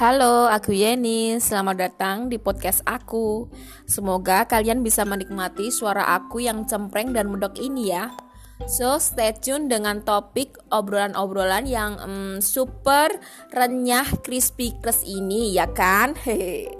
Halo, aku Yeni. Selamat datang di podcast aku. Semoga kalian bisa menikmati suara aku yang cempreng dan medok ini ya. So, stay tune dengan topik obrolan-obrolan yang um, super renyah crispy crust ini ya kan? Hehehe.